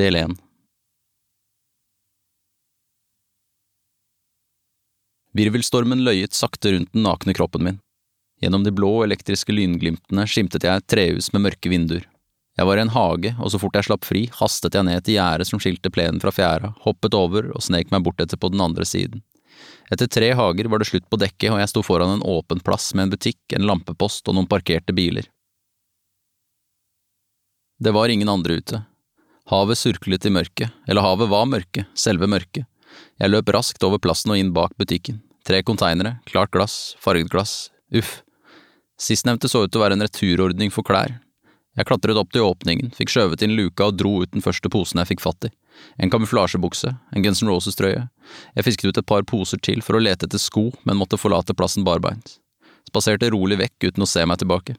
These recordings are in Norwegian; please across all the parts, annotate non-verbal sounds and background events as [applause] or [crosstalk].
Del 1 Virvelstormen løyet sakte rundt den nakne kroppen min. Gjennom de blå elektriske lynglimtene skimtet jeg et trehus med mørke vinduer. Jeg var i en hage, og så fort jeg slapp fri, hastet jeg ned til gjerdet som skilte plenen fra fjæra, hoppet over og snek meg bortetter på den andre siden. Etter tre hager var det slutt på dekket, og jeg sto foran en åpen plass med en butikk, en lampepost og noen parkerte biler. Det var ingen andre ute. Havet surklet i mørket, eller havet var mørket, selve mørket. Jeg løp raskt over plassen og inn bak butikken. Tre konteinere, klart glass, farget glass, uff. Sistnevnte så ut til å være en returordning for klær. Jeg klatret opp til åpningen, fikk skjøvet inn luka og dro ut den første posen jeg fikk fatt i. En kamuflasjebukse, en Guns N' Roses-trøye. Jeg fisket ut et par poser til for å lete etter sko, men måtte forlate plassen barbeint. Spaserte rolig vekk uten å se meg tilbake.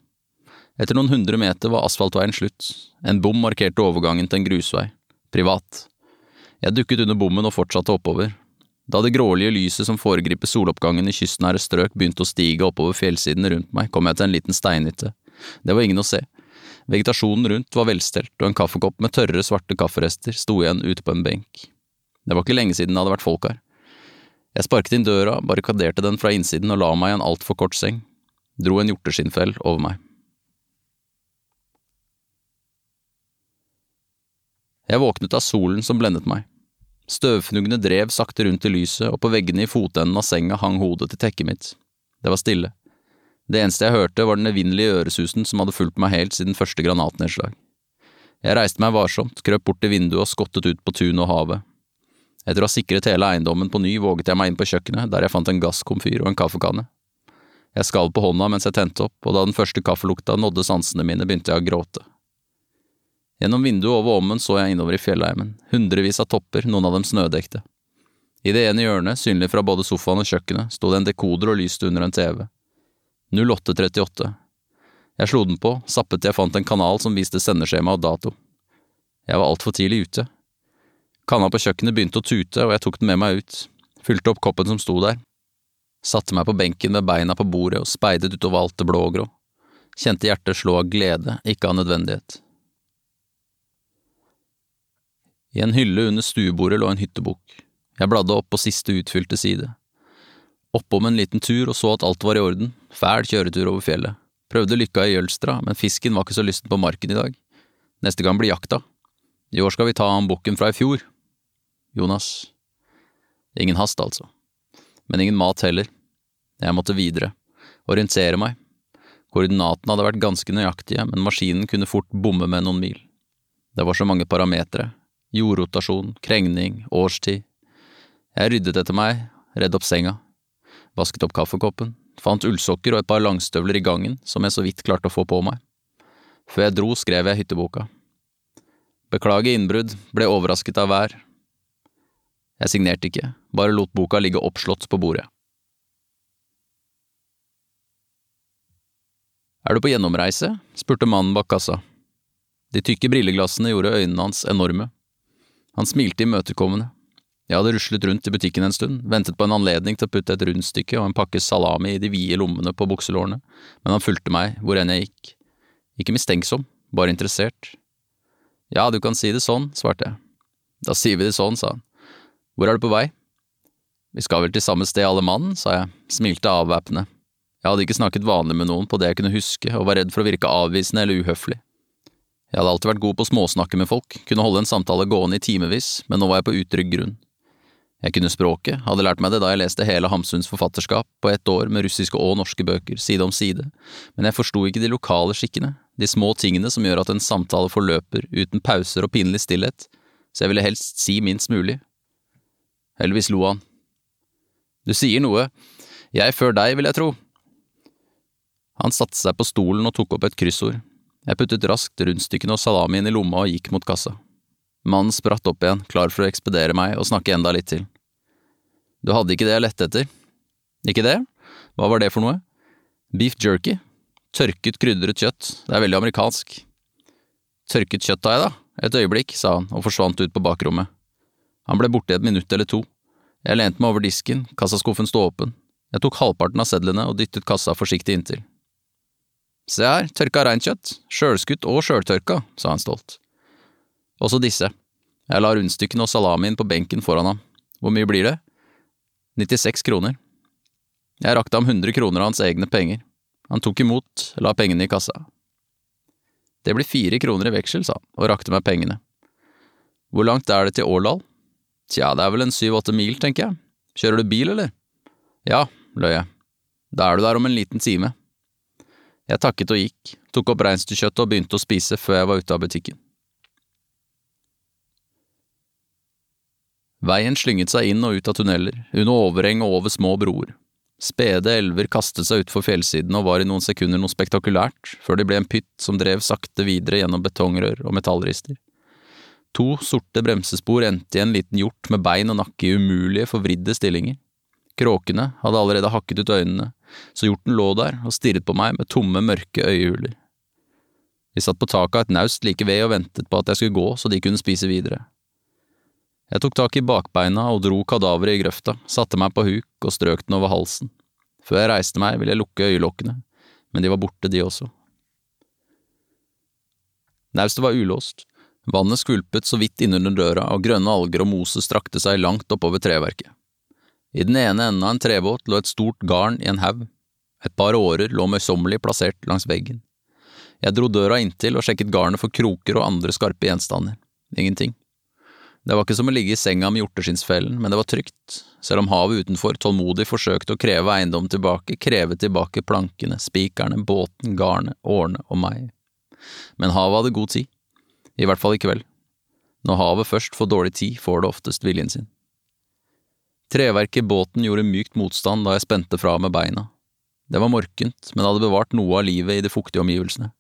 Etter noen hundre meter var asfaltveien slutt. En bom markerte overgangen til en grusvei. Privat. Jeg dukket under bommen og fortsatte oppover. Da det grålige lyset som foregriper soloppgangen i kystnære strøk begynte å stige oppover fjellsidene rundt meg, kom jeg til en liten steinhytte. Det var ingen å se. Vegetasjonen rundt var velstelt, og en kaffekopp med tørre, svarte kafferester sto igjen ute på en benk. Det var ikke lenge siden det hadde vært folk her. Jeg sparket inn døra, barrikaderte den fra innsiden og la meg i en altfor kort seng, dro en hjorteskinnfell over meg. Jeg våknet av solen som blendet meg. Støvfnugene drev sakte rundt i lyset, og på veggene i fotenden av senga hang hodet til tekket mitt. Det var stille. Det eneste jeg hørte, var den evinnelige øresusen som hadde fulgt meg helt siden første granatnedslag. Jeg reiste meg varsomt, krøp bort til vinduet og skottet ut på tunet og havet. Etter å ha sikret hele eiendommen på ny, våget jeg meg inn på kjøkkenet, der jeg fant en gasskomfyr og en kaffekanne. Jeg skalv på hånda mens jeg tente opp, og da den første kaffelukta nådde sansene mine, begynte jeg å gråte. Gjennom vinduet over ommen så jeg innover i fjellheimen, hundrevis av topper, noen av dem snødekte. I det ene hjørnet, synlig fra både sofaen og kjøkkenet, sto det en dekoder og lyste under en TV. 0838. Jeg slo den på, zappet jeg fant en kanal som viste sendeskjema og dato. Jeg var altfor tidlig ute. Kanna på kjøkkenet begynte å tute, og jeg tok den med meg ut, fylte opp koppen som sto der, satte meg på benken med beina på bordet og speidet utover alt det blå og grå, kjente hjertet slå av glede, ikke av nødvendighet. I en hylle under stuebordet lå en hyttebok. Jeg bladde opp på siste utfylte side. Oppom en liten tur og så at alt var i orden, fæl kjøretur over fjellet. Prøvde lykka i Jølstra, men fisken var ikke så lysten på marken i dag. Neste gang blir jakta. I år skal vi ta han bukken fra i fjor. Jonas. Ingen hast, altså. Men ingen mat heller. Jeg måtte videre. Orientere meg. Koordinatene hadde vært ganske nøyaktige, men maskinen kunne fort bomme med noen mil. Det var så mange parametere. Jordrotasjon, krengning, årstid. Jeg ryddet etter meg, redd opp senga vasket opp kaffekoppen, fant ullsokker og et par langstøvler i gangen som jeg så vidt klarte å få på meg. Før jeg dro, skrev jeg hytteboka. Beklage innbrudd, ble overrasket av vær. Jeg signerte ikke, bare lot boka ligge oppslått på bordet. Er du på gjennomreise? spurte mannen bak kassa. De tykke brilleglassene gjorde øynene hans enorme. Han smilte imøtekommende. Jeg hadde ruslet rundt i butikken en stund, ventet på en anledning til å putte et rundstykke og en pakke salami i de vide lommene på bukselårene, men han fulgte meg hvor enn jeg gikk. Ikke mistenksom, bare interessert. Ja, du kan si det sånn, svarte jeg. Da sier vi det sånn, sa han. Hvor er du på vei? Vi skal vel til samme sted alle mann, sa jeg, smilte avvæpnende. Jeg hadde ikke snakket vanlig med noen på det jeg kunne huske, og var redd for å virke avvisende eller uhøflig. Jeg hadde alltid vært god på å småsnakke med folk, kunne holde en samtale gående i timevis, men nå var jeg på utrygg grunn. Jeg kunne språket, hadde lært meg det da jeg leste hele Hamsuns forfatterskap på ett år med russiske og norske bøker, side om side, men jeg forsto ikke de lokale skikkene, de små tingene som gjør at en samtale forløper uten pauser og pinlig stillhet, så jeg ville helst si minst mulig. Heldigvis lo han. Du sier noe, jeg før deg, vil jeg tro. Han satte seg på stolen og tok opp et kryssord. Jeg puttet raskt rundstykkene og salamien i lomma og gikk mot kassa. Mannen spratt opp igjen, klar for å ekspedere meg og snakke enda litt til. Du hadde ikke det jeg lette etter? Ikke det? Hva var det for noe? Beef jerky. Tørket, krydret kjøtt. Det er veldig amerikansk. Tørket kjøtt av jeg, da. Et øyeblikk, sa han og forsvant ut på bakrommet. Han ble borte i et minutt eller to. Jeg lente meg over disken, kassaskuffen sto åpen. Jeg tok halvparten av sedlene og dyttet kassa forsiktig inntil. Se her, tørka reinkjøtt. Sjølskutt og sjøltørka, sa han stolt. Også disse. Jeg la rundstykkene og salamien på benken foran ham. Hvor mye blir det? 96 kroner. Jeg rakte ham 100 kroner av hans egne penger. Han tok imot, la pengene i kassa. Det blir fire kroner i veksel, sa han, og rakte meg pengene. Hvor langt er det til Årdal? Tja, det er vel en syv–åtte mil, tenker jeg. Kjører du bil, eller? Ja, løy jeg. Da er du der om en liten time. Jeg takket og gikk, tok opp reinsdyrkjøttet og begynte å spise før jeg var ute av butikken. Veien slynget seg inn og ut av tunneler, under overheng og over små broer. Spede elver kastet seg utfor fjellsiden og var i noen sekunder noe spektakulært, før de ble en pytt som drev sakte videre gjennom betongrør og metallrister. To sorte bremsespor endte i en liten hjort med bein og nakke i umulige, forvridde stillinger. Kråkene hadde allerede hakket ut øynene, så hjorten lå der og stirret på meg med tomme, mørke øyehuler. Vi satt på taket av et naust like ved og ventet på at jeg skulle gå så de kunne spise videre. Jeg tok tak i bakbeina og dro kadaveret i grøfta, satte meg på huk og strøk den over halsen. Før jeg reiste meg, ville jeg lukke øyelokkene, men de var borte, de også. Naustet var ulåst, vannet skvulpet så vidt innunder døra, og grønne alger og mose strakte seg langt oppover treverket. I den ene enden av en trebåt lå et stort garn i en haug, et par årer lå møysommelig plassert langs veggen. Jeg dro døra inntil og sjekket garnet for kroker og andre skarpe gjenstander. Ingenting. Det var ikke som å ligge i senga med hjorteskinnsfellen, men det var trygt, selv om havet utenfor tålmodig forsøkte å kreve eiendom tilbake, kreve tilbake plankene, spikerne, båten, garnet, årene og meg. Men havet hadde god tid, i hvert fall i kveld. Når havet først får dårlig tid, får det oftest viljen sin. Treverket i båten gjorde mykt motstand da jeg spente fra med beina. Det var morkent, men hadde bevart noe av livet i de fuktige omgivelsene.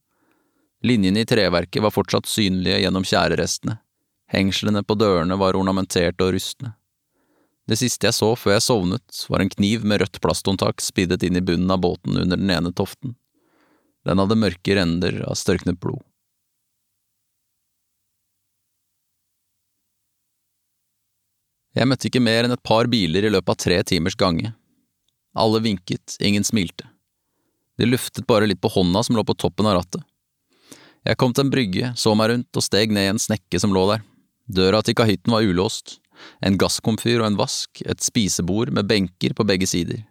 Linjene i treverket var fortsatt synlige gjennom tjærerestene, Hengslene på dørene var ornamenterte og rustne. Det siste jeg så før jeg sovnet, var en kniv med rødt plasthåndtak spiddet inn i bunnen av båten under den ene toften. Den hadde mørke render av størknet blod. Jeg møtte ikke mer enn et par biler i løpet av tre timers gange. Alle vinket, ingen smilte. De luftet bare litt på hånda som lå på toppen av rattet. Jeg kom til en brygge, så meg rundt og steg ned i en snekke som lå der. Døra til kahytten var ulåst, en gasskomfyr og en vask, et spisebord med benker på begge sider.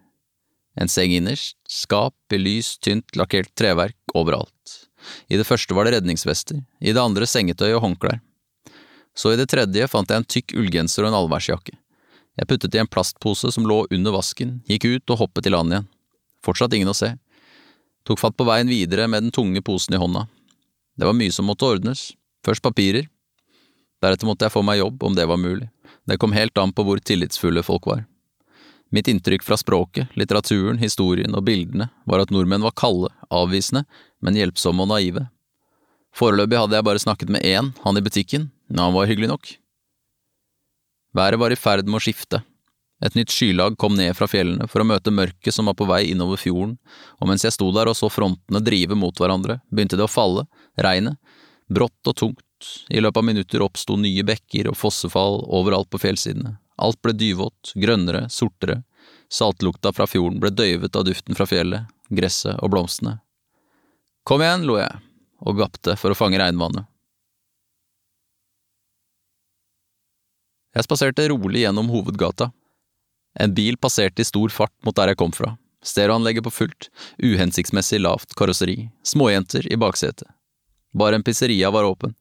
En seng innerst, skap i lys, tynt lakkert treverk overalt. I det første var det redningsvester, i det andre sengetøy og håndklær. Så i det tredje fant jeg en tykk ullgenser og en allværsjakke. Jeg puttet i en plastpose som lå under vasken, gikk ut og hoppet i land igjen. Fortsatt ingen å se. Tok fatt på veien videre med den tunge posen i hånda. Det var mye som måtte ordnes. Først papirer, Deretter måtte jeg få meg jobb, om det var mulig. Det kom helt an på hvor tillitsfulle folk var. Mitt inntrykk fra språket, litteraturen, historien og bildene var at nordmenn var kalde, avvisende, men hjelpsomme og naive. Foreløpig hadde jeg bare snakket med én, han i butikken, han var hyggelig nok. Været var i ferd med å skifte. Et nytt skylag kom ned fra fjellene for å møte mørket som var på vei innover fjorden, og mens jeg sto der og så frontene drive mot hverandre, begynte det å falle, regnet, brått og tungt, i løpet av minutter oppsto nye bekker og fossefall overalt på fjellsidene. Alt ble dyvått, grønnere, sortere. Saltlukta fra fjorden ble døyvet av duften fra fjellet, gresset og blomstene. Kom igjen, lo jeg, og gapte for å fange regnvannet. Jeg spaserte rolig gjennom hovedgata. En bil passerte i stor fart mot der jeg kom fra, stereoanlegget på fullt, uhensiktsmessig lavt karosseri, småjenter i baksetet. Bare en pizzeria var åpen,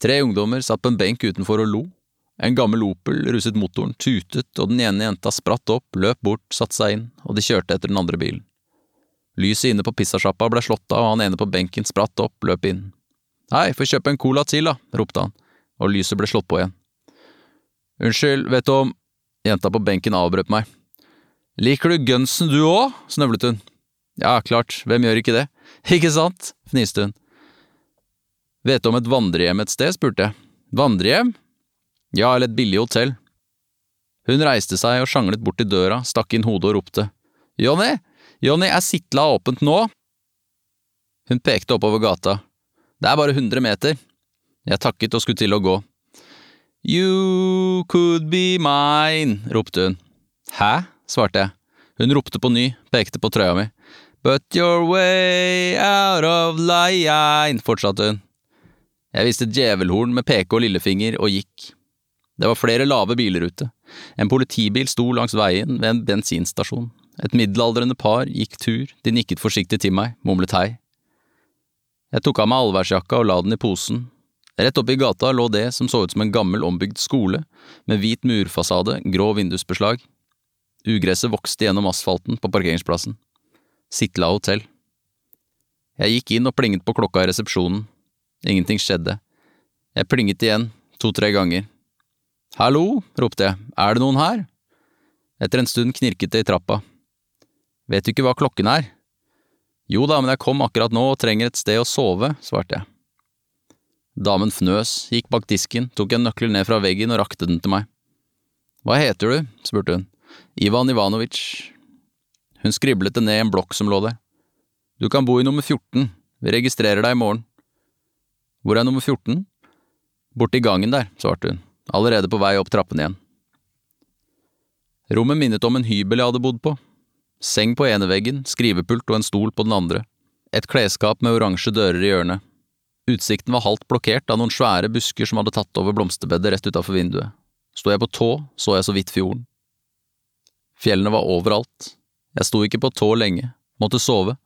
Tre ungdommer satt på en benk utenfor og lo. En gammel Opel ruset motoren, tutet, og den ene jenta spratt opp, løp bort, satte seg inn, og de kjørte etter den andre bilen. Lyset inne på pizzasjappa ble slått av, og han ene på benken spratt opp, løp inn. Hei, få kjøpe en cola til, da, ropte han, og lyset ble slått på igjen. Unnskyld, vet du om… Jenta på benken avbrøt meg. Liker du gunsen du òg? snøvlet hun. Ja, klart, hvem gjør ikke det? [laughs] Ikke sant? fniste hun. Vet du om et vandrehjem et sted, spurte jeg. Vandrehjem? Ja, eller et billig hotell. Hun reiste seg og sjanglet bort til døra, stakk inn hodet og ropte. Jonny, Jonny, er Sitla åpent nå? Hun pekte oppover gata. Det er bare hundre meter. Jeg takket og skulle til å gå. You could be mine, ropte hun. Hæ? svarte jeg. Hun ropte på ny, pekte på trøya mi. But your way out of line, fortsatte hun. Jeg viste djevelhorn med peke og lillefinger og gikk. Det var flere lave biler ute. En politibil sto langs veien ved en bensinstasjon. Et middelaldrende par gikk tur, de nikket forsiktig til meg, mumlet hei. Jeg tok av meg allværsjakka og la den i posen. Rett oppe i gata lå det som så ut som en gammel ombygd skole, med hvit murfasade, grå vindusbeslag. Ugresset vokste gjennom asfalten på parkeringsplassen. Sitla hotell. Jeg gikk inn og plinget på klokka i resepsjonen. Ingenting skjedde. Jeg plinget igjen, to–tre ganger. Hallo, ropte jeg, er det noen her? Etter en stund knirket det i trappa. Vet du ikke hva klokken er? Jo da, men jeg kom akkurat nå og trenger et sted å sove, svarte jeg. Damen fnøs, gikk bak disken, tok en nøkkel ned fra veggen og rakte den til meg. Hva heter du? spurte hun. Ivan Ivanovic. Hun skriblet det ned i en blokk som lå der. Du kan bo i nummer 14, vi registrerer deg i morgen. Hvor er nummer 14? Borti gangen der, svarte hun, allerede på vei opp trappene igjen. Rommet minnet om en hybel jeg hadde bodd på. Seng på ene veggen, skrivepult og en stol på den andre. Et klesskap med oransje dører i hjørnet. Utsikten var halvt blokkert av noen svære busker som hadde tatt over blomsterbedet rett utafor vinduet. Sto jeg på tå, så jeg så vidt fjorden. Fjellene var overalt. Jeg sto ikke på tå lenge, måtte sove,